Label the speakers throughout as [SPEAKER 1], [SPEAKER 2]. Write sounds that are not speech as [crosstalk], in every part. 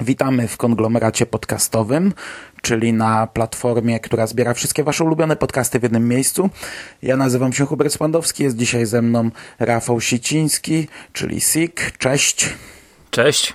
[SPEAKER 1] Witamy w konglomeracie podcastowym, czyli na platformie, która zbiera wszystkie Wasze ulubione podcasty w jednym miejscu. Ja nazywam się Hubert Spandowski, jest dzisiaj ze mną Rafał Siciński, czyli SIK. Cześć.
[SPEAKER 2] Cześć.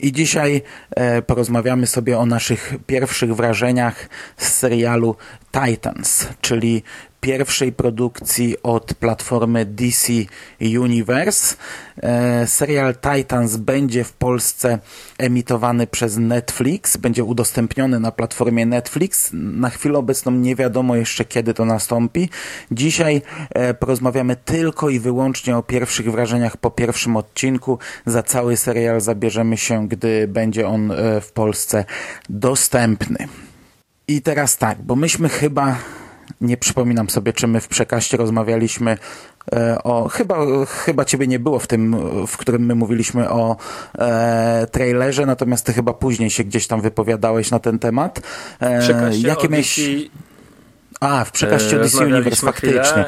[SPEAKER 1] I dzisiaj e, porozmawiamy sobie o naszych pierwszych wrażeniach z serialu Titans, czyli pierwszej produkcji od platformy DC Universe. E, serial Titans będzie w Polsce emitowany przez Netflix, będzie udostępniony na platformie Netflix. Na chwilę obecną nie wiadomo jeszcze kiedy to nastąpi. Dzisiaj e, porozmawiamy tylko i wyłącznie o pierwszych wrażeniach po pierwszym odcinku. Za cały serial zabierzemy się, gdy będzie on e, w Polsce dostępny. I teraz tak, bo myśmy chyba nie przypominam sobie, czy my w przekaście rozmawialiśmy e, o, chyba, chyba ciebie nie było w tym, w którym my mówiliśmy o e, trailerze, natomiast ty chyba później się gdzieś tam wypowiadałeś na ten temat.
[SPEAKER 2] E, Jakie miałeś...
[SPEAKER 1] A, w przekaście e, DC Universe, faktycznie.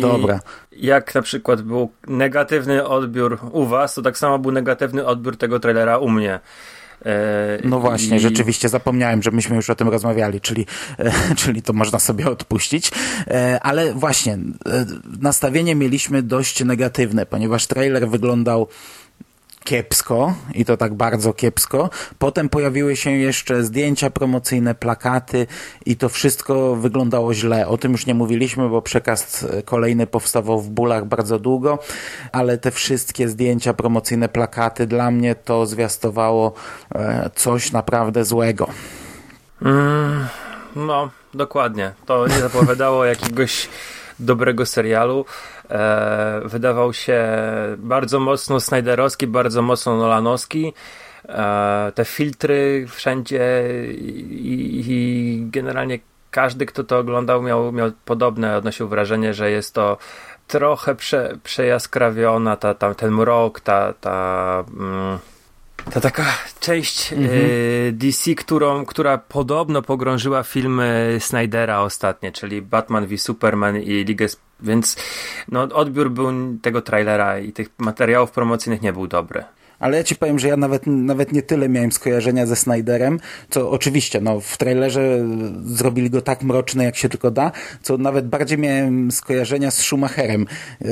[SPEAKER 1] Dobra.
[SPEAKER 2] Jak na przykład był negatywny odbiór u was, to tak samo był negatywny odbiór tego trailera u mnie.
[SPEAKER 1] E, no właśnie, I... rzeczywiście zapomniałem, że myśmy już o tym rozmawiali, czyli, e, [laughs] czyli to można sobie odpuścić. E, ale właśnie, nastawienie mieliśmy dość negatywne, ponieważ trailer wyglądał kiepsko i to tak bardzo kiepsko. Potem pojawiły się jeszcze zdjęcia promocyjne, plakaty i to wszystko wyglądało źle. O tym już nie mówiliśmy, bo przekaz kolejny powstawał w bólach bardzo długo, ale te wszystkie zdjęcia promocyjne, plakaty dla mnie to zwiastowało e, coś naprawdę złego.
[SPEAKER 2] Mm, no, dokładnie. To nie zapowiadało [laughs] jakiegoś dobrego serialu. E, wydawał się bardzo mocno Snyderowski, bardzo mocno Nolanowski. E, te filtry wszędzie i, i, generalnie każdy, kto to oglądał, miał, miał podobne, odnosił wrażenie, że jest to trochę prze, przejaskrawiona ta, ta, ten mrok, ta, ta mm, to taka część mm -hmm. DC, którą, która podobno pogrążyła filmy Snydera ostatnie, czyli Batman v Superman i Ligę więc no, odbiór był tego trailera i tych materiałów promocyjnych nie był dobry.
[SPEAKER 1] Ale ja ci powiem, że ja nawet, nawet nie tyle miałem skojarzenia ze Snyderem, co oczywiście, no w trailerze zrobili go tak mroczny, jak się tylko da, co nawet bardziej miałem skojarzenia z Schumacherem,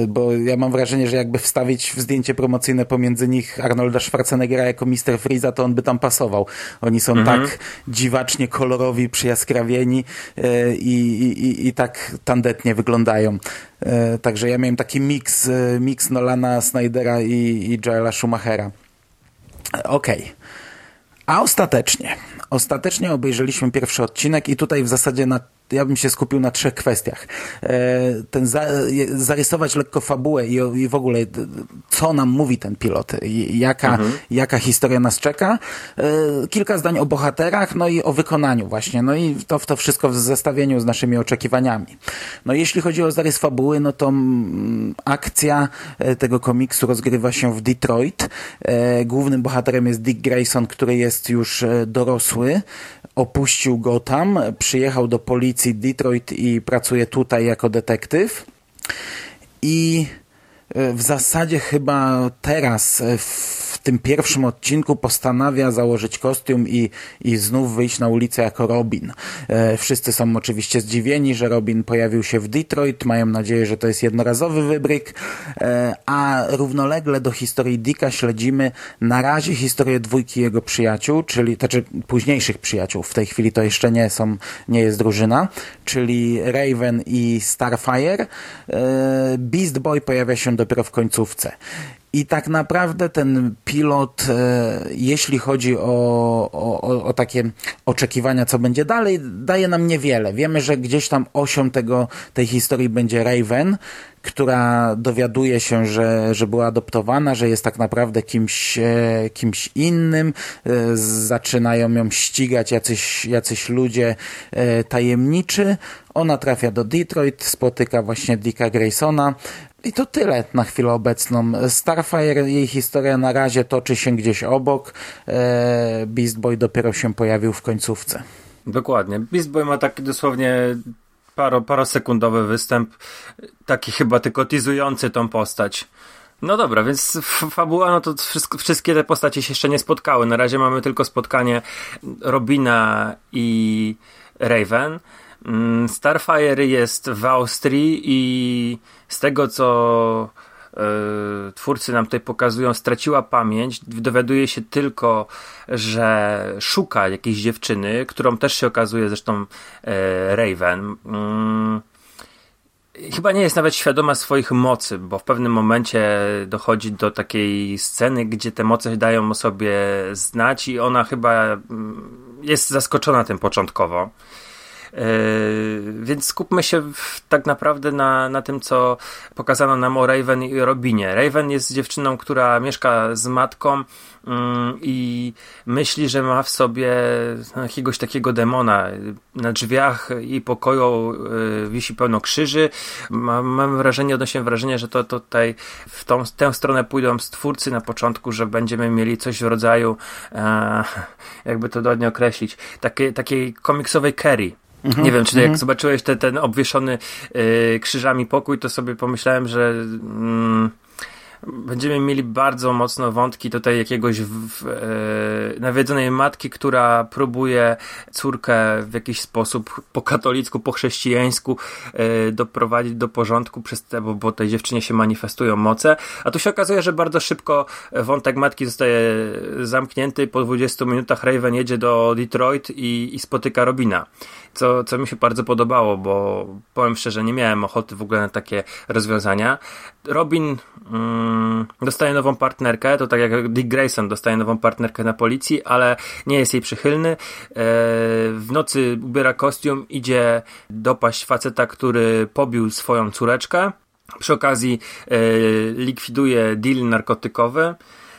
[SPEAKER 1] bo ja mam wrażenie, że jakby wstawić w zdjęcie promocyjne pomiędzy nich Arnolda Schwarzeneggera jako Mr. Freeza, to on by tam pasował. Oni są mhm. tak dziwacznie kolorowi, przyjaskrawieni e, i, i, i tak tandetnie wyglądają. E, także ja miałem taki miks, e, miks Nolana, Snydera i, i Joela Schumachera. Okej. Okay. A ostatecznie, ostatecznie obejrzeliśmy pierwszy odcinek i tutaj w zasadzie na ja bym się skupił na trzech kwestiach. E, ten za, zarysować lekko fabułę i, i, w ogóle co nam mówi ten pilot, jaka, mhm. jaka historia nas czeka. E, kilka zdań o bohaterach, no i o wykonaniu właśnie. No i to, to wszystko w zestawieniu z naszymi oczekiwaniami. No jeśli chodzi o zarys fabuły, no to m, akcja e, tego komiksu rozgrywa się w Detroit. Głównym bohaterem jest Dick Grayson, który jest już dorosły, opuścił go tam, przyjechał do policji Detroit i pracuje tutaj jako detektyw. I w zasadzie chyba teraz w tym pierwszym odcinku postanawia założyć kostium i, i znów wyjść na ulicę jako Robin. E, wszyscy są oczywiście zdziwieni, że Robin pojawił się w Detroit, mają nadzieję, że to jest jednorazowy wybryk, e, a równolegle do historii Dicka śledzimy na razie historię dwójki jego przyjaciół, czyli, znaczy późniejszych przyjaciół, w tej chwili to jeszcze nie są, nie jest drużyna, czyli Raven i Starfire. E, Beast Boy pojawia się dopiero w końcówce. I tak naprawdę ten pilot, e, jeśli chodzi o, o, o takie oczekiwania, co będzie dalej, daje nam niewiele. Wiemy, że gdzieś tam osią tego, tej historii będzie Raven, która dowiaduje się, że, że była adoptowana, że jest tak naprawdę kimś, e, kimś innym. E, zaczynają ją ścigać jacyś, jacyś ludzie tajemniczy. Ona trafia do Detroit, spotyka właśnie Dicka Graysona. I to tyle na chwilę obecną. Starfire, jej historia na razie toczy się gdzieś obok. Beast Boy dopiero się pojawił w końcówce.
[SPEAKER 2] Dokładnie. Beast Boy ma taki dosłownie paro, parosekundowy występ, taki chyba tylko tizujący tą postać. No dobra, więc fabuła, no to wszystko, wszystkie te postacie się jeszcze nie spotkały. Na razie mamy tylko spotkanie Robina i Raven. Mm, Starfire jest w Austrii i z tego co E, twórcy nam tutaj pokazują, straciła pamięć, dowiaduje się tylko, że szuka jakiejś dziewczyny, którą też się okazuje zresztą e, Raven. Mm, chyba nie jest nawet świadoma swoich mocy, bo w pewnym momencie dochodzi do takiej sceny, gdzie te moce dają o sobie znać i ona chyba mm, jest zaskoczona tym początkowo. Yy, więc skupmy się w, tak naprawdę na, na tym, co pokazano nam o Raven i Robinie. Raven jest dziewczyną, która mieszka z matką mm, i myśli, że ma w sobie jakiegoś takiego demona. Na drzwiach i pokoju yy, wisi pełno krzyży. Mam, mam wrażenie, odnoszę wrażenie, że to, to tutaj w tą, tę stronę pójdą stwórcy na początku, że będziemy mieli coś w rodzaju, e, jakby to ładnie określić, takiej, takiej komiksowej Kerry Mhm, nie wiem, czy jak mhm. zobaczyłeś te, ten obwieszony y, krzyżami pokój, to sobie pomyślałem, że mm, będziemy mieli bardzo mocno wątki tutaj jakiegoś w, e, nawiedzonej matki, która próbuje córkę w jakiś sposób po katolicku, po chrześcijańsku e, doprowadzić do porządku, przez te, bo, bo tej dziewczynie się manifestują moce, a tu się okazuje, że bardzo szybko wątek matki zostaje zamknięty, po 20 minutach Raven jedzie do Detroit i, i spotyka Robina, co, co mi się bardzo podobało, bo powiem szczerze, nie miałem ochoty w ogóle na takie rozwiązania. Robin mm, dostaje nową partnerkę, to tak jak Dick Grayson dostaje nową partnerkę na policji, ale nie jest jej przychylny. E, w nocy ubiera kostium, idzie dopaść faceta, który pobił swoją córeczkę. Przy okazji e, likwiduje deal narkotykowy.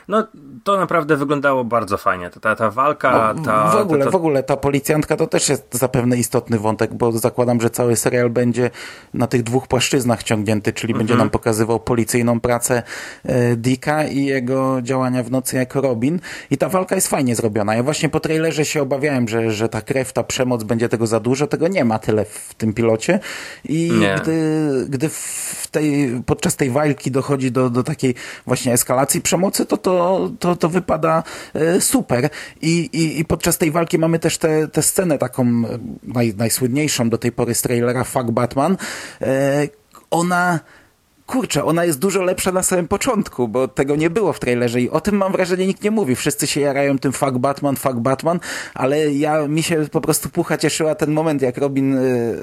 [SPEAKER 2] No, to naprawdę wyglądało bardzo fajnie. Ta, ta walka,
[SPEAKER 1] no,
[SPEAKER 2] ta,
[SPEAKER 1] w, ogóle,
[SPEAKER 2] ta, ta...
[SPEAKER 1] w ogóle ta policjantka to też jest zapewne istotny wątek, bo zakładam, że cały serial będzie na tych dwóch płaszczyznach ciągnięty, czyli mhm. będzie nam pokazywał policyjną pracę e, Dicka i jego działania w nocy jako Robin. I ta walka jest fajnie zrobiona. Ja właśnie po trailerze się obawiałem, że, że ta krew, ta przemoc będzie tego za dużo. Tego nie ma tyle w tym pilocie. I nie. gdy, gdy w tej, podczas tej walki dochodzi do, do takiej właśnie eskalacji przemocy, to to to, to, wypada e, super. I, i, I podczas tej walki mamy też tę scenę taką e, naj, najsłynniejszą do tej pory z trailera Fuck Batman. E, ona kurczę, ona jest dużo lepsza na samym początku, bo tego nie było w trailerze i o tym mam wrażenie nikt nie mówi. Wszyscy się jarają tym fuck Batman, fuck Batman, ale ja, mi się po prostu pucha cieszyła ten moment, jak Robin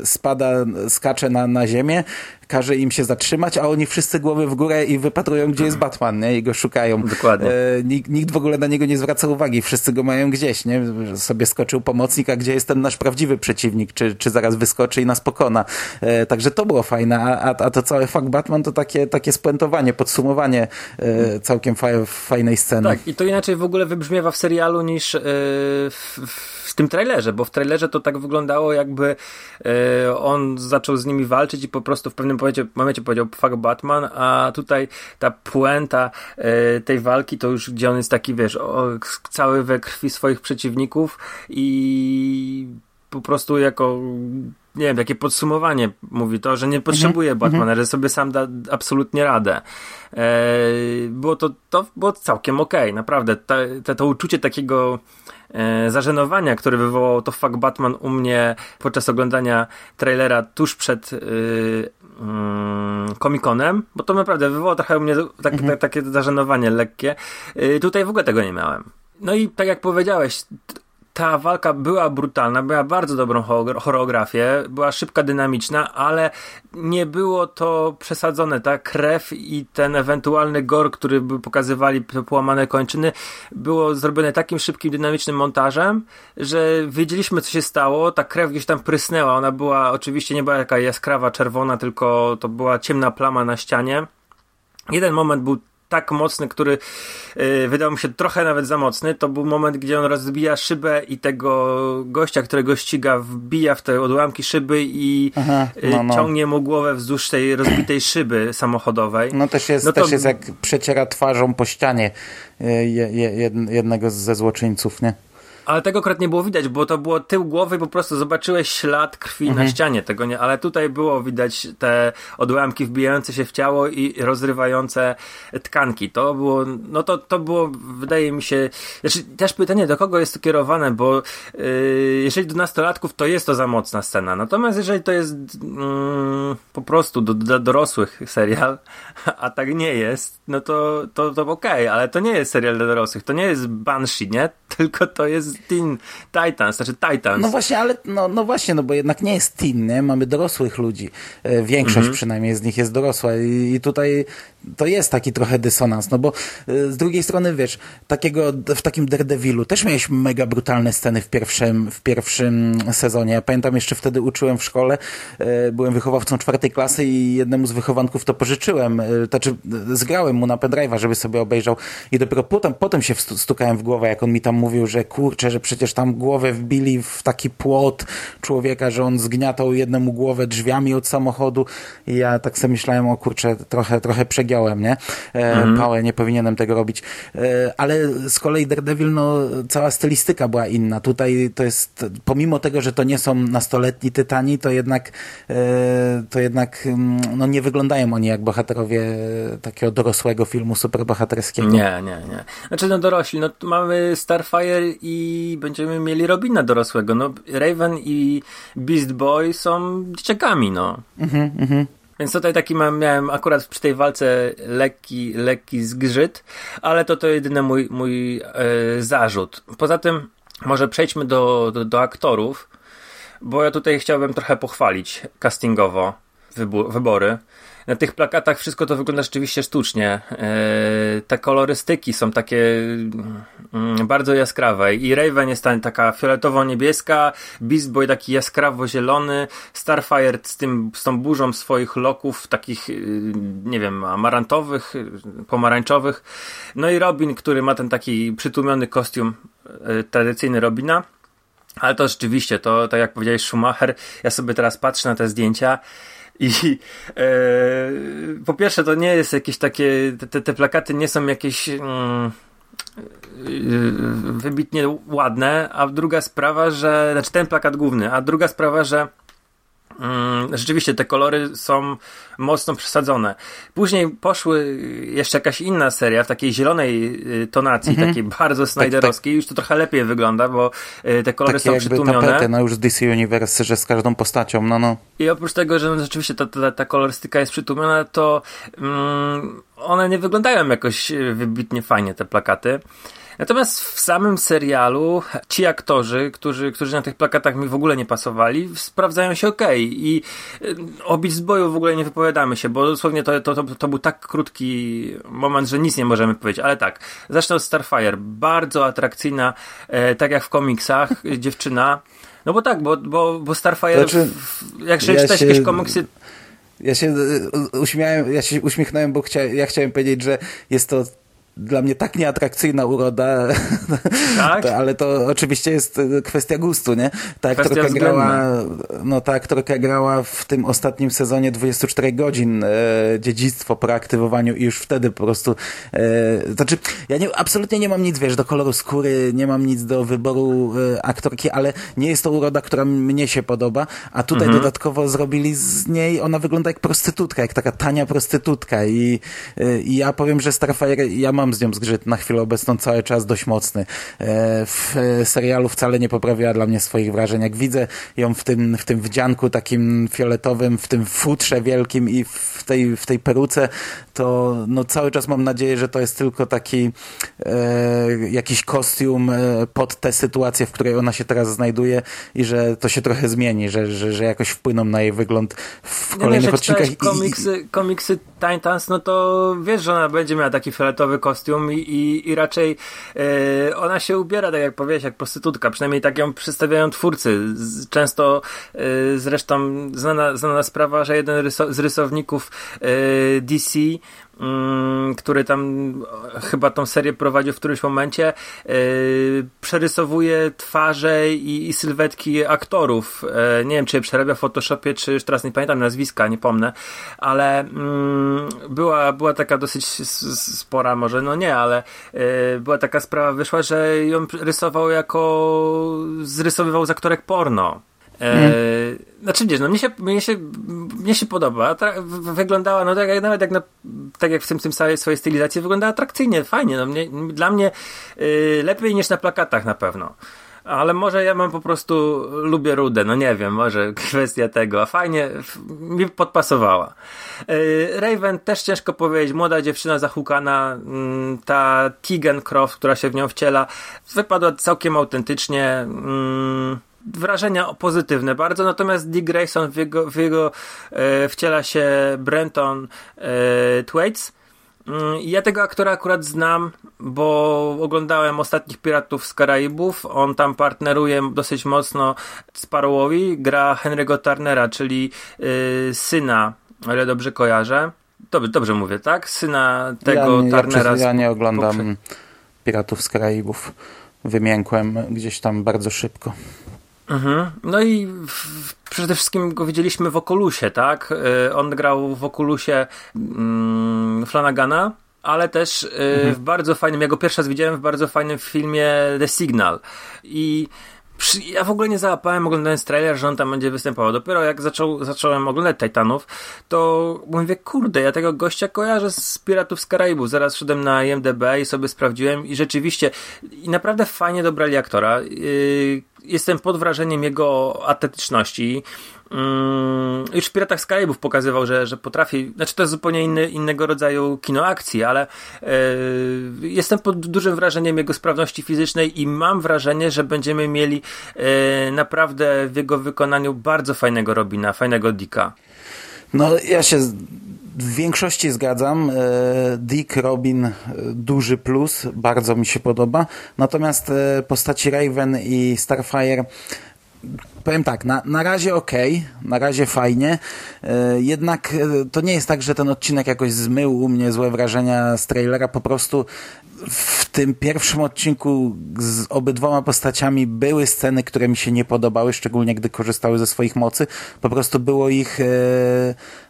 [SPEAKER 1] spada, skacze na, na ziemię, każe im się zatrzymać, a oni wszyscy głowy w górę i wypatrują, gdzie jest Batman, nie? I go szukają.
[SPEAKER 2] Dokładnie. E,
[SPEAKER 1] nikt, nikt w ogóle na niego nie zwraca uwagi, wszyscy go mają gdzieś, nie? Sobie skoczył pomocnik, a gdzie jest ten nasz prawdziwy przeciwnik, czy, czy zaraz wyskoczy i nas pokona. E, także to było fajne, a, a, to całe fuck Batman to takie, takie spuentowanie, podsumowanie e, całkiem fa fajnej sceny.
[SPEAKER 2] Tak, i to inaczej w ogóle wybrzmiewa w serialu niż e, w, w tym trailerze, bo w trailerze to tak wyglądało jakby e, on zaczął z nimi walczyć i po prostu w pewnym momencie, momencie powiedział fuck Batman, a tutaj ta puenta e, tej walki to już gdzie on jest taki, wiesz, o, cały we krwi swoich przeciwników i po prostu jako nie wiem, takie podsumowanie mówi to, że nie potrzebuje mhm, Batmana, że sobie sam da absolutnie radę. E, było to, to było całkiem okej, okay, naprawdę. Ta, ta, to uczucie takiego e, zażenowania, które wywołał to Fuck Batman u mnie podczas oglądania trailera tuż przed y, Comic-Conem, bo to naprawdę wywołało trochę u mnie tak, mhm. tak, takie zażenowanie lekkie. Y, tutaj w ogóle tego nie miałem. No i tak jak powiedziałeś, ta walka była brutalna, była bardzo dobrą choreografię, była szybka, dynamiczna, ale nie było to przesadzone. Ta krew i ten ewentualny gor, który by pokazywali połamane kończyny, było zrobione takim szybkim, dynamicznym montażem, że wiedzieliśmy, co się stało. Ta krew gdzieś tam prysnęła. Ona była oczywiście nie była jaka jaskrawa, czerwona, tylko to była ciemna plama na ścianie. Jeden moment był tak mocny, który yy, wydał mi się trochę nawet za mocny. To był moment, gdzie on rozbija szybę i tego gościa, którego ściga, wbija w te odłamki szyby i Aha, y, no, no. ciągnie mu głowę wzdłuż tej rozbitej [clears throat] szyby samochodowej.
[SPEAKER 1] No też jest, no to... też jest jak przeciera twarzą po ścianie y, jednego ze złoczyńców, nie?
[SPEAKER 2] Ale tego akurat nie było widać, bo to było tył głowy, po prostu zobaczyłeś ślad krwi mhm. na ścianie tego nie, ale tutaj było widać te odłamki wbijające się w ciało i rozrywające tkanki. To było, no to, to było, wydaje mi się, znaczy też pytanie, do kogo jest to kierowane, bo yy, jeżeli do nastolatków, to jest to za mocna scena. Natomiast jeżeli to jest yy, po prostu do, do dorosłych serial, [laughs] a tak nie jest, no to, to, to okej, okay, ale to nie jest serial dla dorosłych, to nie jest Banshee, nie? [laughs] Tylko to jest Teen Titans, znaczy Titans.
[SPEAKER 1] No właśnie, ale no, no właśnie, no bo jednak nie jest teen, nie? Mamy dorosłych ludzi. E, większość mhm. przynajmniej z nich jest dorosła i, i tutaj to jest taki trochę dysonans, no bo y, z drugiej strony, wiesz, takiego, w takim Daredevilu też miałeś mega brutalne sceny w pierwszym, w pierwszym sezonie. Ja pamiętam, jeszcze wtedy uczyłem w szkole, y, byłem wychowawcą czwartej klasy i jednemu z wychowanków to pożyczyłem, znaczy zgrałem mu na pendrive'a, żeby sobie obejrzał i dopiero potem, potem się stukałem w głowę, jak on mi tam mówił, że kurczę, że przecież tam głowę wbili w taki płot człowieka, że on zgniatał jednemu głowę drzwiami od samochodu i ja tak sobie myślałem, o kurczę, trochę, trochę przegiąłem nie? E, mhm. Pałę, nie powinienem tego robić. E, ale z kolei Daredevil, no, cała stylistyka była inna. Tutaj to jest, pomimo tego, że to nie są nastoletni tytani, to jednak, e, to jednak, mm, no, nie wyglądają oni jak bohaterowie takiego dorosłego filmu superbohaterskiego.
[SPEAKER 2] Nie, nie, nie. Znaczy, no, dorośli, no, mamy Starfire i będziemy mieli Robina dorosłego. No, Raven i Beast Boy są dzieciakami, no. Mhm, mhm. Więc tutaj taki mam, miałem akurat przy tej walce lekki, lekki zgrzyt, ale to to jedyny mój, mój e, zarzut. Poza tym może przejdźmy do, do, do aktorów, bo ja tutaj chciałbym trochę pochwalić castingowo wybory. Na tych plakatach wszystko to wygląda rzeczywiście sztucznie. E, te kolorystyki są takie mm, bardzo jaskrawe i Raven jest taka fioletowo-niebieska, Beast Boy taki jaskrawo-zielony, Starfire z, tym, z tą burzą swoich loków takich, y, nie wiem, amarantowych, pomarańczowych. No i Robin, który ma ten taki przytłumiony kostium y, tradycyjny Robina. Ale to rzeczywiście, to tak jak powiedziałeś Schumacher, ja sobie teraz patrzę na te zdjęcia i e, po pierwsze, to nie jest jakieś takie, te, te plakaty nie są jakieś mm, e, wybitnie ładne, a druga sprawa, że, znaczy ten plakat główny, a druga sprawa, że rzeczywiście te kolory są mocno przesadzone. Później poszły jeszcze jakaś inna seria w takiej zielonej y, tonacji, mhm. takiej bardzo snajderowskiej. Tak, tak. Już to trochę lepiej wygląda, bo y, te kolory Takie są przytłumione. Tapety,
[SPEAKER 1] no już z DC Universe, że z każdą postacią, no no.
[SPEAKER 2] I oprócz tego, że rzeczywiście ta, ta, ta kolorystyka jest przytłumiona, to mm, one nie wyglądają jakoś wybitnie fajnie, te plakaty. Natomiast w samym serialu ci aktorzy, którzy, którzy na tych plakatach mi w ogóle nie pasowali, sprawdzają się ok. I y, o Beast Boyu w ogóle nie wypowiadamy się, bo dosłownie to, to, to, to był tak krótki moment, że nic nie możemy powiedzieć. Ale tak, zacznę od Starfire. Bardzo atrakcyjna, e, tak jak w komiksach, [laughs] dziewczyna. No bo tak, bo, bo, bo Starfire, znaczy, jak ja czytać się... jakieś komiksy,
[SPEAKER 1] ja się y, uśmiałem, ja się uśmiechnąłem, bo chcia, ja chciałem powiedzieć, że jest to dla mnie tak nieatrakcyjna uroda, [laughs] tak? to, [laughs] ale to oczywiście jest e, kwestia gustu, nie? Ta aktorka grała, no ta aktorka grała w tym ostatnim sezonie 24 godzin e, dziedzictwo po aktywowaniu i już wtedy po prostu e, znaczy, ja nie, absolutnie nie mam nic, wiesz, do koloru skóry, nie mam nic do wyboru e, aktorki, ale nie jest to uroda, która mnie się podoba, a tutaj mhm. dodatkowo zrobili z niej, ona wygląda jak prostytutka, jak taka tania prostytutka i, e, i ja powiem, że Starfire, ja mam mam z nią zgrzyt na chwilę obecną cały czas dość mocny. W serialu wcale nie poprawiła dla mnie swoich wrażeń. Jak widzę ją w tym, w tym wdzianku takim fioletowym, w tym futrze wielkim i w tej, w tej peruce, to no, cały czas mam nadzieję, że to jest tylko taki e, jakiś kostium e, pod tę sytuację, w której ona się teraz znajduje i że to się trochę zmieni, że, że, że jakoś wpłyną na jej wygląd w kolejnych
[SPEAKER 2] no,
[SPEAKER 1] odcinkach.
[SPEAKER 2] Komiksy, komiksy Titans, no to wiesz, że ona będzie miała taki fioletowy kostium i, i, i raczej e, ona się ubiera, tak jak powiedziałeś, jak prostytutka. Przynajmniej tak ją przedstawiają twórcy. Często e, zresztą znana, znana sprawa, że jeden ryso, z rysowników e, DC który tam chyba tą serię prowadził w którymś momencie, yy, przerysowuje twarze i, i, sylwetki aktorów. Yy, nie wiem, czy je przerabia w Photoshopie, czy już teraz nie pamiętam nazwiska, nie pomnę, ale yy, była, była taka dosyć spora, może no nie, ale była taka sprawa, wyszła, że ją rysował jako zrysowywał z aktorek porno. Mm. Znaczy nie, no mnie się, mnie się, mnie się podoba. wyglądała, no tak nawet jak, na, tak jak w tym, tym swojej, stylizacji, wygląda atrakcyjnie, fajnie. No mnie, dla mnie yy, lepiej niż na plakatach na pewno. Ale może ja mam po prostu, lubię rudę, no nie wiem, może [laughs] kwestia tego, a fajnie, mi podpasowała. Yy, Raven też ciężko powiedzieć, młoda dziewczyna zahukana, yy, ta Tegan Croft, która się w nią wciela, wypadła całkiem autentycznie, yy, wrażenia pozytywne bardzo, natomiast Dick Grayson w jego, w jego e, wciela się Brenton e, Thwaites. Mm, ja tego aktora akurat znam, bo oglądałem ostatnich Piratów z Karaibów. On tam partneruje dosyć mocno Sparrowowi. Gra Henry'ego Turnera, czyli y, syna, ale dobrze kojarzę. Dobrze, dobrze mówię, tak? Syna tego
[SPEAKER 1] ja
[SPEAKER 2] Turnera.
[SPEAKER 1] Ja, ja nie oglądam Piratów z Karaibów. Wymiękłem gdzieś tam bardzo szybko.
[SPEAKER 2] Mhm. No i w, przede wszystkim go widzieliśmy w Okulusie, tak? Y, on grał w Okulusie mm, Flanagana, ale też y, mhm. w bardzo fajnym, ja go pierwszy raz widziałem w bardzo fajnym filmie The Signal. I ja w ogóle nie załapałem oglądając trailer, że on tam będzie występował. Dopiero jak zaczął, zacząłem oglądać Titanów, to mówię, kurde, ja tego gościa kojarzę z Piratów z Karaibu. Zaraz szedłem na IMDB i sobie sprawdziłem i rzeczywiście i naprawdę fajnie dobrali aktora. Yy, jestem pod wrażeniem jego atletyczności. Mm, już w Piratach z Karaibów pokazywał, że, że potrafi, znaczy to jest zupełnie inny, innego rodzaju kino akcji, ale yy, jestem pod dużym wrażeniem jego sprawności fizycznej i mam wrażenie, że będziemy mieli yy, naprawdę w jego wykonaniu bardzo fajnego Robina, fajnego Dicka.
[SPEAKER 1] No ja się w większości zgadzam. E, Dick Robin duży plus, bardzo mi się podoba. Natomiast postaci Raven i Starfire powiem tak, na, na razie ok, na razie fajnie, e, jednak e, to nie jest tak, że ten odcinek jakoś zmył u mnie złe wrażenia z trailera, po prostu w tym pierwszym odcinku z obydwoma postaciami były sceny, które mi się nie podobały, szczególnie gdy korzystały ze swoich mocy. Po prostu było ich e,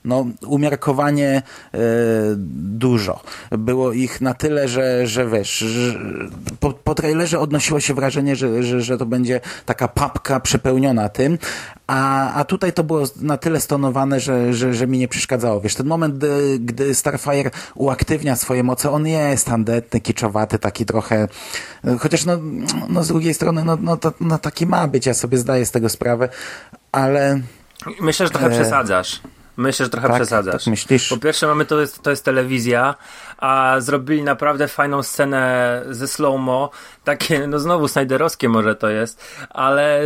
[SPEAKER 1] no, umiarkowanie dużo. Było ich na tyle, że, że wiesz, że po, po trailerze odnosiło się wrażenie, że, że, że to będzie taka papka przepełniona tym, a, a tutaj to było na tyle stonowane, że, że, że mi nie przeszkadzało. Wiesz, ten moment, gdy, gdy Starfire uaktywnia swoje moce, on jest tandetny, kiczowaty, taki trochę, chociaż no, no z drugiej strony, no, no, to, no taki ma być, ja sobie zdaję z tego sprawę, ale...
[SPEAKER 2] Myślę, że trochę e... przesadzasz. Myślę, że trochę
[SPEAKER 1] tak,
[SPEAKER 2] przesadzasz.
[SPEAKER 1] Tak myślisz?
[SPEAKER 2] Po pierwsze mamy to jest, to jest telewizja, a zrobili naprawdę fajną scenę ze slow-mo, takie, no znowu Snyderowskie może to jest, ale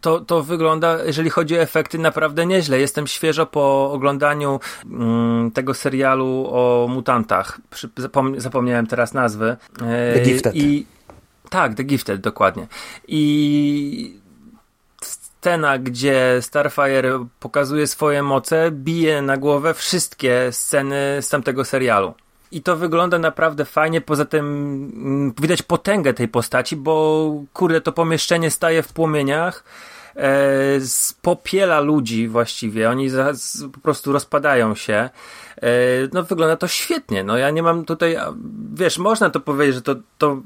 [SPEAKER 2] to, to wygląda, jeżeli chodzi o efekty, naprawdę nieźle. Jestem świeżo po oglądaniu mm, tego serialu o mutantach. Zapom zapomniałem teraz nazwy.
[SPEAKER 1] The Gifted. I,
[SPEAKER 2] tak, The Gifted, dokładnie. I scena, gdzie Starfire pokazuje swoje moce, bije na głowę wszystkie sceny z tamtego serialu. I to wygląda naprawdę fajnie, poza tym mm, widać potęgę tej postaci, bo kurde, to pomieszczenie staje w płomieniach, e, popiela ludzi właściwie, oni za, z, po prostu rozpadają się. E, no wygląda to świetnie, no ja nie mam tutaj, wiesz, można to powiedzieć, że to, to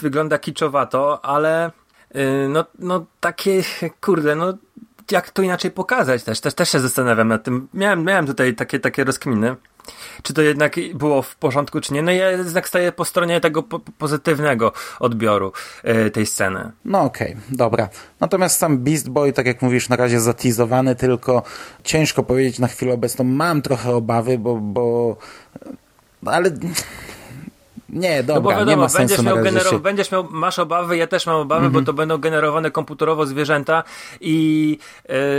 [SPEAKER 2] wygląda kiczowato, ale no, no takie, kurde, no jak to inaczej pokazać też, też, też się zastanawiam nad tym. Miałem, miałem tutaj takie, takie rozkminy. czy to jednak było w porządku, czy nie. No ja jednak staję po stronie tego po pozytywnego odbioru y, tej sceny.
[SPEAKER 1] No okej, okay, dobra. Natomiast sam Beast Boy, tak jak mówisz, na razie zatizowany, tylko ciężko powiedzieć na chwilę obecną. Mam trochę obawy, bo, bo ale nie, dobra, no bo wiadomo, nie ma sensu
[SPEAKER 2] będziesz miał, się... będziesz miał, masz obawy, ja też mam obawy, mm -hmm. bo to będą generowane komputerowo zwierzęta i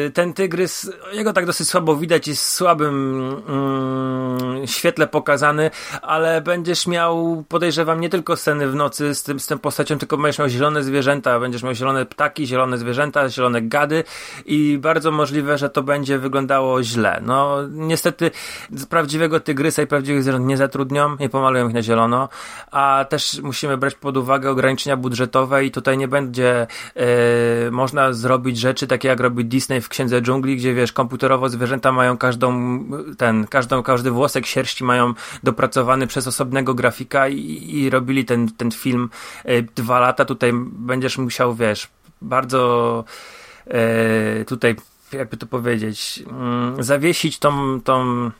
[SPEAKER 2] y, ten tygrys, jego tak dosyć słabo widać, jest w słabym y, świetle pokazany, ale będziesz miał, podejrzewam, nie tylko sceny w nocy z tym, z tym postacią, tylko będziesz miał zielone zwierzęta, będziesz miał zielone ptaki, zielone zwierzęta, zielone gady i bardzo możliwe, że to będzie wyglądało źle. No, niestety z prawdziwego tygrysa i prawdziwych zwierząt nie zatrudnią, nie pomalują ich na zielono, a też musimy brać pod uwagę ograniczenia budżetowe i tutaj nie będzie e, można zrobić rzeczy takie jak robi Disney w Księdze Dżungli, gdzie wiesz, komputerowo zwierzęta mają każdą, ten, każdą, każdy włosek sierści mają dopracowany przez osobnego grafika i, i robili ten, ten film e, dwa lata. Tutaj będziesz musiał, wiesz, bardzo e, tutaj jakby to powiedzieć, mm, zawiesić tą, tą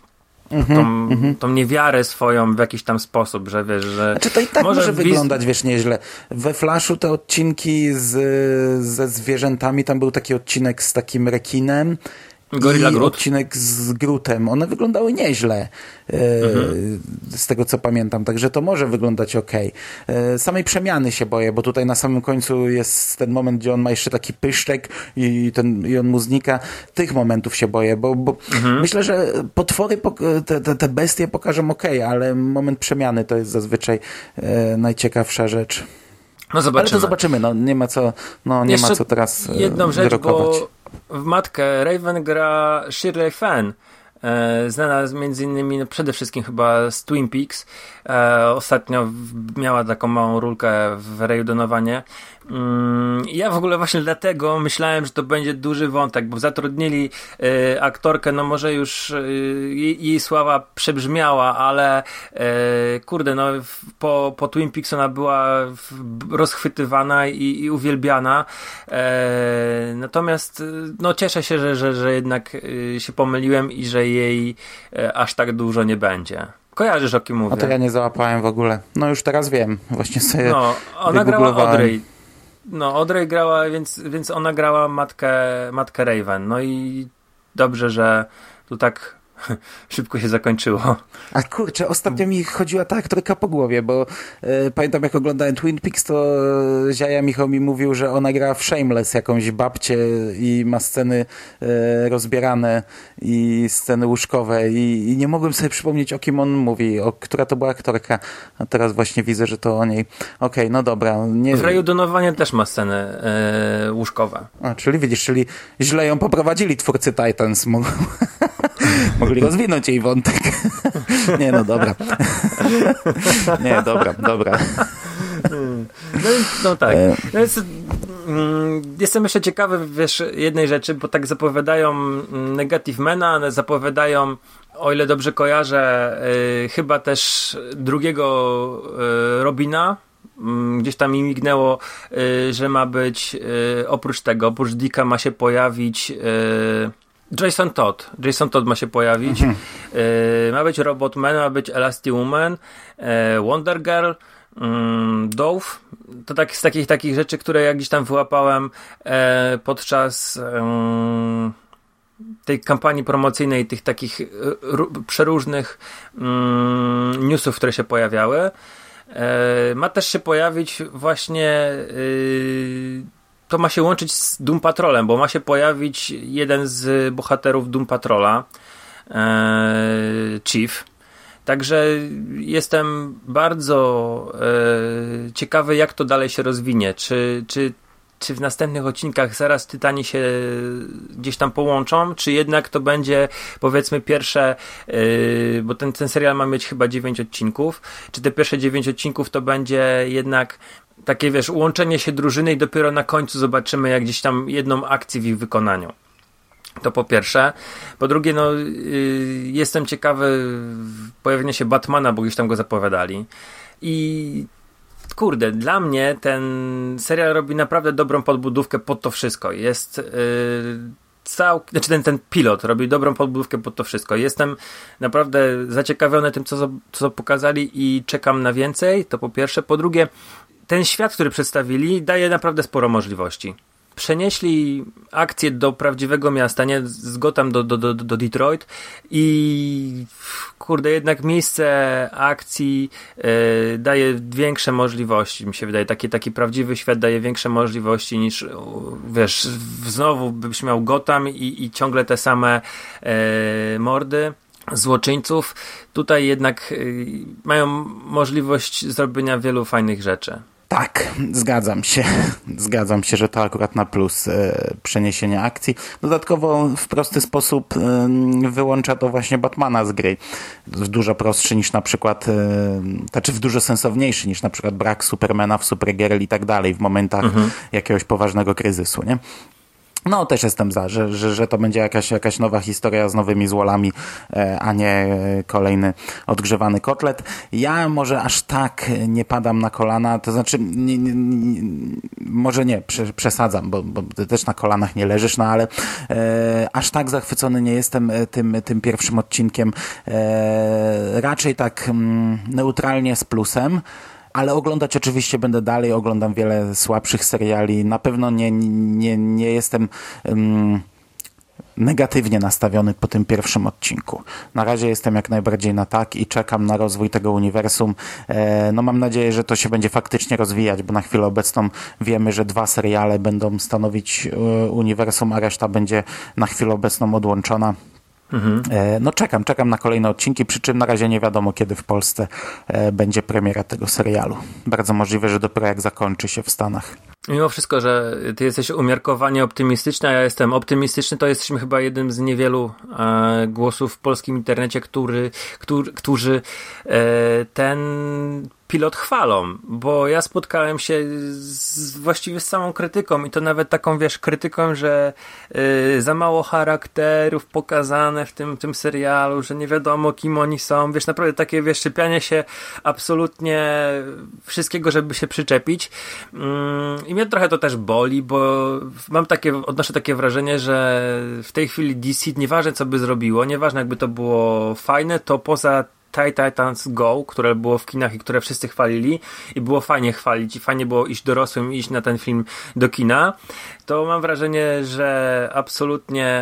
[SPEAKER 2] Mm-hmm, tą, mm-hmm. tą niewiarę swoją w jakiś tam sposób, że wiesz, że...
[SPEAKER 1] Znaczy to i tak może, może wyglądać, wiesz, nieźle. We Flashu te odcinki z, ze zwierzętami, tam był taki odcinek z takim rekinem
[SPEAKER 2] Gorilla
[SPEAKER 1] i odcinek z Grutem. One wyglądały nieźle, e, mhm. z tego co pamiętam, także to może wyglądać ok. E, samej przemiany się boję, bo tutaj na samym końcu jest ten moment, gdzie on ma jeszcze taki pyszczek i, ten, i on mu znika. Tych momentów się boję, bo, bo mhm. myślę, że potwory, te, te, te bestie pokażą ok, ale moment przemiany to jest zazwyczaj e, najciekawsza rzecz.
[SPEAKER 2] No zobaczymy.
[SPEAKER 1] Ale to zobaczymy, no nie ma co, no, nie ma co teraz jedną rzecz, wyrokować.
[SPEAKER 2] Bo w matkę Raven gra Shirley Fenn. E, znana między innymi no przede wszystkim chyba z Twin Peaks. E, ostatnio miała taką małą rulkę w Reju Donowanie. Mm, ja w ogóle właśnie dlatego myślałem, że to będzie duży wątek, bo zatrudnili y, aktorkę, no może już y, jej, jej, sława przebrzmiała, ale y, kurde, no po, po Twin Peaks ona była rozchwytywana i, i uwielbiana. natomiast no cieszę się, że, że, że jednak się pomyliłem i że jej aż tak dużo nie będzie. Kojarzysz o kim mówię?
[SPEAKER 1] A to ja nie załapałem w ogóle. No już teraz wiem. Właśnie sobie No,
[SPEAKER 2] ona grała Audrey no, Audrey grała, więc, więc ona grała matkę, matkę Raven. No i dobrze, że tu tak [laughs] szybko się zakończyło.
[SPEAKER 1] A kurczę, ostatnio mi chodziła ta aktorka po głowie, bo e, pamiętam jak oglądałem Twin Peaks, to e, Ziaja Michał mi mówił, że ona gra w Shameless jakąś babcię i ma sceny e, rozbierane i sceny łóżkowe i, i, nie mogłem sobie przypomnieć o kim on mówi, o która to była aktorka, a teraz właśnie widzę, że to o niej. Okej, okay, no dobra.
[SPEAKER 2] Nie... W Raju Donowania też ma sceny e, łóżkowe.
[SPEAKER 1] A, czyli widzisz, czyli źle ją poprowadzili twórcy Titans. [laughs] Mogli rozwinąć jej wątek. [laughs] Nie, no dobra. [laughs] Nie, dobra, dobra.
[SPEAKER 2] No, no tak. E. No jest, mm, jestem jeszcze ciekawy, wiesz, jednej rzeczy, bo tak zapowiadają mm, Negative Mena, zapowiadają o ile dobrze kojarzę, y, chyba też drugiego y, Robina, mm, gdzieś tam mi mignęło, y, że ma być oprócz tego, oprócz Dicka ma się pojawić Jason Todd. Jason Todd ma się pojawić. Mhm. E, ma być Robotman, ma być Elastic Woman, e, Wonder Girl, mm, Dove. To tak, z takich takich rzeczy, które ja gdzieś tam wyłapałem e, podczas tej kampanii promocyjnej, tych takich przeróżnych mm, newsów, które się pojawiały. ma też się pojawić właśnie y, to ma się łączyć z Doom Patrolem, bo ma się pojawić jeden z bohaterów Doom Patrola, e, Chief. Także jestem bardzo e, ciekawy, jak to dalej się rozwinie. Czy, czy, czy w następnych odcinkach zaraz Tytani się gdzieś tam połączą, czy jednak to będzie powiedzmy pierwsze, yy, bo ten, ten serial ma mieć chyba 9 odcinków, czy te pierwsze 9 odcinków to będzie jednak takie wiesz, łączenie się drużyny i dopiero na końcu zobaczymy jak gdzieś tam jedną akcję w ich wykonaniu. To po pierwsze. Po drugie, no, yy, jestem ciekawy pojawienia się Batmana, bo gdzieś tam go zapowiadali. I kurde, dla mnie ten serial robi naprawdę dobrą podbudówkę pod to wszystko. Jest yy, cał, znaczy ten, ten pilot robi dobrą podbudówkę pod to wszystko. Jestem naprawdę zaciekawiony tym, co, co pokazali i czekam na więcej, to po pierwsze. Po drugie, ten świat, który przedstawili, daje naprawdę sporo możliwości przenieśli akcję do prawdziwego miasta, nie z Gotham do, do, do, do Detroit i kurde, jednak miejsce akcji e, daje większe możliwości, mi się wydaje. Taki, taki prawdziwy świat daje większe możliwości niż wiesz, znowu byś miał Gotham i, i ciągle te same e, mordy złoczyńców. Tutaj jednak e, mają możliwość zrobienia wielu fajnych rzeczy.
[SPEAKER 1] Tak, zgadzam się. [laughs] Zgadzam się, że to akurat na plus e, przeniesienie akcji. Dodatkowo w prosty sposób e, wyłącza to właśnie Batmana z gry. W dużo prostszy niż na przykład, e, znaczy w dużo sensowniejszy niż na przykład brak Supermana w Supergirl i tak dalej w momentach mhm. jakiegoś poważnego kryzysu, nie? No, też jestem za, że, że, że to będzie jakaś, jakaś nowa historia z nowymi złolami, e, a nie kolejny odgrzewany kotlet. Ja może aż tak nie padam na kolana, to znaczy, nie, nie, nie, może nie, przesadzam, bo, bo ty też na kolanach nie leżysz, no ale e, aż tak zachwycony nie jestem e, tym, tym pierwszym odcinkiem. E, raczej tak mm, neutralnie z plusem ale oglądać oczywiście będę dalej, oglądam wiele słabszych seriali. Na pewno nie, nie, nie jestem um, negatywnie nastawiony po tym pierwszym odcinku. Na razie jestem jak najbardziej na tak i czekam na rozwój tego uniwersum. E, no mam nadzieję, że to się będzie faktycznie rozwijać, bo na chwilę obecną wiemy, że dwa seriale będą stanowić e, uniwersum, a reszta będzie na chwilę obecną odłączona. Mhm. No czekam, czekam na kolejne odcinki, przy czym na razie nie wiadomo, kiedy w Polsce e, będzie premiera tego serialu. Bardzo możliwe, że dopiero jak zakończy się w Stanach.
[SPEAKER 2] Mimo wszystko, że ty jesteś umiarkowanie optymistyczny, a ja jestem optymistyczny, to jesteśmy chyba jednym z niewielu e, głosów w polskim internecie, który, który, którzy e, ten pilot chwalą, bo ja spotkałem się z, właściwie z samą krytyką i to nawet taką, wiesz, krytyką, że yy, za mało charakterów pokazane w tym, tym serialu, że nie wiadomo kim oni są, wiesz, naprawdę takie, wiesz, szypianie się absolutnie wszystkiego, żeby się przyczepić. Yy, i mnie trochę to też boli, bo mam takie, odnoszę takie wrażenie, że w tej chwili DC, nieważne co by zrobiło, nieważne jakby to było fajne, to poza Titans Go, które było w kinach i które wszyscy chwalili i było fajnie chwalić i fajnie było iść dorosłym iść na ten film do kina, to mam wrażenie, że absolutnie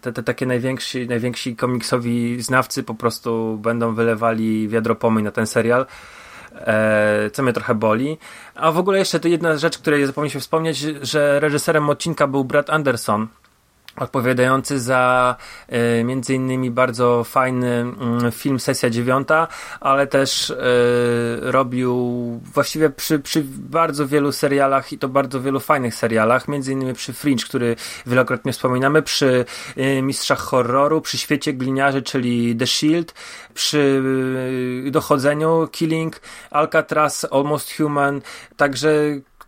[SPEAKER 2] te, te takie najwięksi, najwięksi komiksowi znawcy po prostu będą wylewali wiadro pomyj na ten serial. E, co mnie trochę boli. A w ogóle jeszcze jedna rzecz, której zapomnieliśmy wspomnieć, że reżyserem odcinka był Brad Anderson, odpowiadający za y, między innymi bardzo fajny y, film Sesja Dziewiąta, ale też y, robił właściwie przy, przy bardzo wielu serialach i to bardzo wielu fajnych serialach, między innymi przy Fringe, który wielokrotnie wspominamy, przy y, Mistrzach Horroru, przy Świecie Gliniarzy, czyli The Shield, przy Dochodzeniu, Killing, Alcatraz, Almost Human, także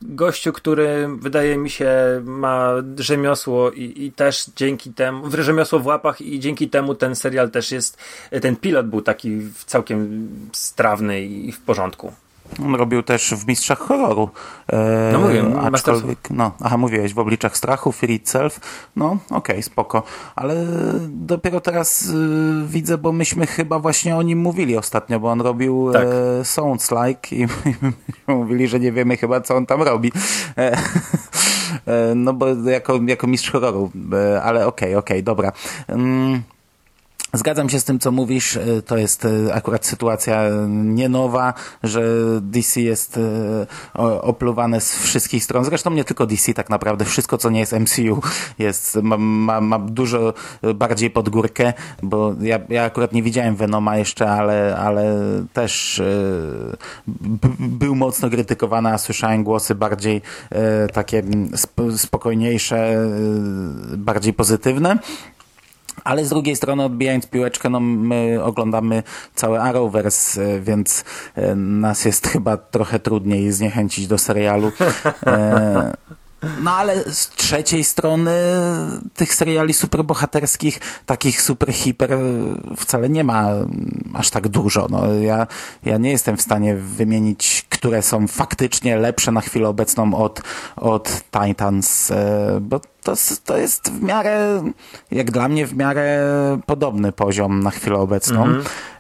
[SPEAKER 2] gościu, który wydaje mi się ma rzemiosło i, i też dzięki temu, rzemiosło w łapach i dzięki temu ten serial też jest, ten pilot był taki całkiem strawny i w porządku.
[SPEAKER 1] On robił też w Mistrzach Horroru.
[SPEAKER 2] E, no mówię,
[SPEAKER 1] aczkolwiek, no, aha, mówiłeś, w Obliczach Strachu, Fear Itself. No, okej, okay, spoko. Ale dopiero teraz y, widzę, bo myśmy chyba właśnie o nim mówili ostatnio, bo on robił tak. e, Sounds Like i [laughs] mówili, że nie wiemy chyba, co on tam robi. E, [laughs] e no bo jako, jako mistrz horroru, e, ale okej, okay, okej, okay, dobra. Mm, Zgadzam się z tym, co mówisz. E, to jest e, akurat sytuacja nie nowa, że DC jest e, opluwane z wszystkich stron. Zresztą nie tylko DC tak naprawdę. Wszystko, co nie jest MCU jest, ma, ma, ma dużo bardziej pod górkę, bo ja, ja akurat nie widziałem Venoma jeszcze, ale, ale też był mocno krytykowany, a słyszałem głosy bardziej takie spokojniejsze, bardziej pozytywne. Ale z drugiej strony, odbijając piłeczkę, no my oglądamy cały Arrowverse, e, więc e, nas jest chyba trochę trudniej zniechęcić do serialu. E, no ale z trzeciej strony tych seriali superbohaterskich, takich super hiper wcale nie ma aż tak dużo. No, ja, ja nie jestem w stanie wymienić, które są faktycznie lepsze na chwilę obecną od, od Titans, bo to, to jest w miarę, jak dla mnie, w miarę podobny poziom na chwilę obecną.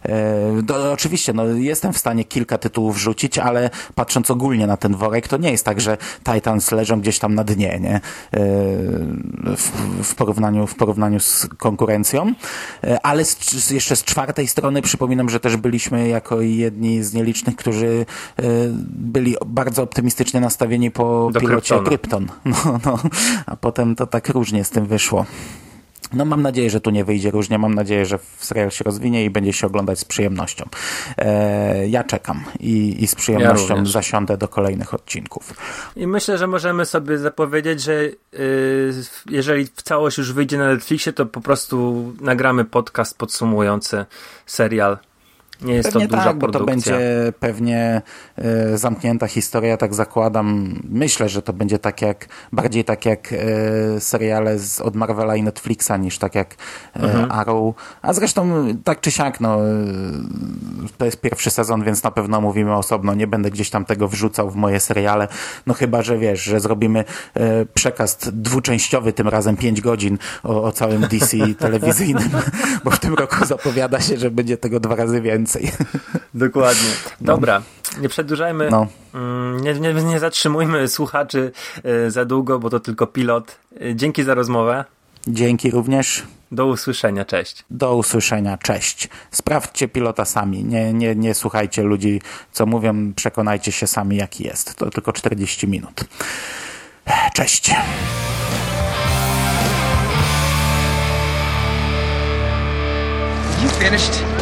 [SPEAKER 1] E, do, oczywiście, no, jestem w stanie kilka tytułów rzucić, ale patrząc ogólnie na ten worek, to nie jest tak, że Titans leżą gdzieś tam na dnie, nie? E, w, w, porównaniu, w porównaniu z konkurencją. E, ale z, jeszcze z czwartej strony przypominam, że też byliśmy jako jedni z nielicznych, którzy byli bardzo optymistycznie nastawieni po
[SPEAKER 2] Do
[SPEAKER 1] pilocie. Krypton. [laughs] No, no, a potem to tak różnie z tym wyszło. No mam nadzieję, że tu nie wyjdzie różnie. Mam nadzieję, że serial się rozwinie i będzie się oglądać z przyjemnością. E, ja czekam i, i z przyjemnością
[SPEAKER 2] również.
[SPEAKER 1] zasiądę do kolejnych odcinków.
[SPEAKER 2] I myślę, że możemy sobie zapowiedzieć, że yy, jeżeli w całość już wyjdzie na Netflixie, to po prostu nagramy podcast podsumujący serial. Nie jest
[SPEAKER 1] Pewnie
[SPEAKER 2] to duża
[SPEAKER 1] tak, bo to
[SPEAKER 2] produkcja.
[SPEAKER 1] będzie pewnie e, zamknięta historia, tak zakładam. Myślę, że to będzie tak jak, bardziej tak jak e, seriale z, od Marvela i Netflixa niż tak jak e,
[SPEAKER 2] Mhm.
[SPEAKER 1] Arrow. A zresztą tak czy siak, no, e, to jest pierwszy sezon, więc na pewno mówimy osobno. Nie będę gdzieś tam tego wrzucał w moje seriale. No chyba, że wiesz, że zrobimy przekaz dwuczęściowy, tym razem 5 godzin o, o całym DC telewizyjnym, [laughs] bo w tym roku zapowiada się, że będzie tego dwa razy więcej. [laughs]
[SPEAKER 2] Dokładnie. Dobra, nie przedłużajmy.
[SPEAKER 1] No.
[SPEAKER 2] Mm, Nie, nie, nie zatrzymujmy słuchaczy y, za długo, bo to tylko pilot. Y, Dzięki za rozmowę.
[SPEAKER 1] Dzięki również.
[SPEAKER 2] Do usłyszenia. Cześć.
[SPEAKER 1] Do usłyszenia. Cześć. Sprawdźcie pilota sami. Nie, nie, nie słuchajcie ludzi, co mówią. Przekonajcie się sami, jaki jest. To tylko 40 minut. Cześć.
[SPEAKER 3] You finished?